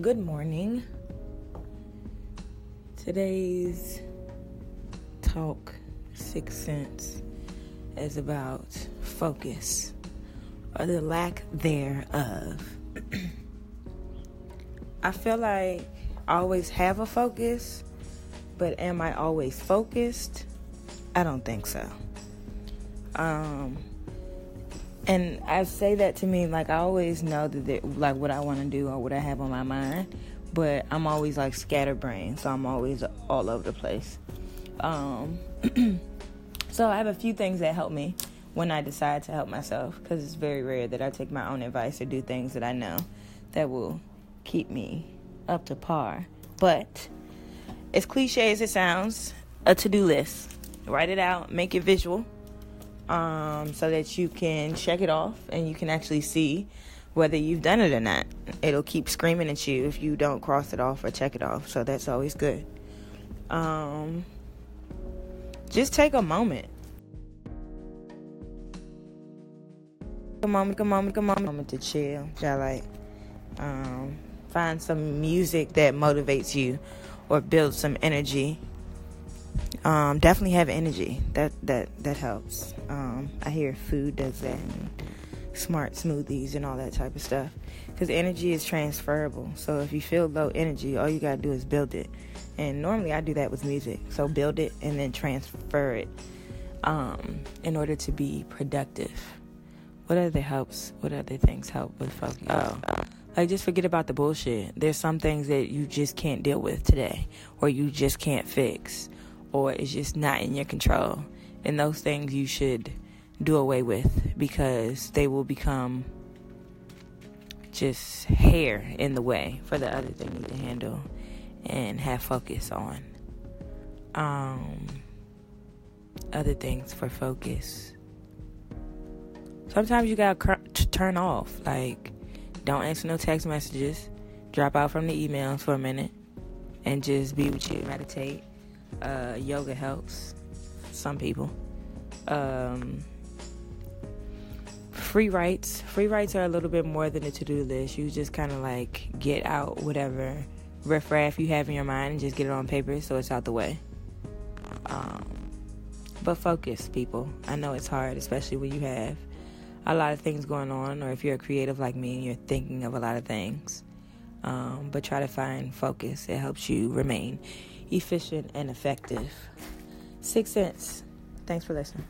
Good morning. Today's talk, Six Sense, is about focus or the lack thereof. I feel like I always have a focus, but am I always focused? I don't think so. Um, and I say that to me like I always know that like what I want to do or what I have on my mind, but I'm always like scatterbrained, so I'm always all over the place. Um, so I have a few things that help me when I decide to help myself because it's very rare that I take my own advice or do things that I know that will keep me up to par. But as cliche as it sounds, a to-do list. Write it out, make it visual um, so that you can check it off and you can actually see whether you've done it or not. It'll keep screaming at you if you don't cross it off or check it off. So that's always good. Um, just take a moment. A moment, a moment, a moment, a moment to chill. Try like um, find some music that motivates you or builds some energy um, definitely have energy. That that that helps. Um, I hear food does that, and smart smoothies and all that type of stuff. Because energy is transferable. So if you feel low energy, all you gotta do is build it. And normally I do that with music. So build it and then transfer it um, in order to be productive. What other helps? What other things help with focus? Oh, like just forget about the bullshit. There's some things that you just can't deal with today, or you just can't fix or it's just not in your control. And those things you should do away with because they will become just hair in the way for the other thing you can handle and have focus on. Um, other things for focus. Sometimes you gotta turn off. Like, don't answer no text messages. Drop out from the emails for a minute and just be with you. Meditate uh, yoga helps some people. Um, free writes. Free writes are a little bit more than a to do list. You just kind of like get out whatever riffraff you have in your mind and just get it on paper so it's out the way. Um, but focus, people. I know it's hard, especially when you have a lot of things going on, or if you're a creative like me and you're thinking of a lot of things. Um, but try to find focus. It helps you remain efficient, and effective. Six cents. Thanks for listening.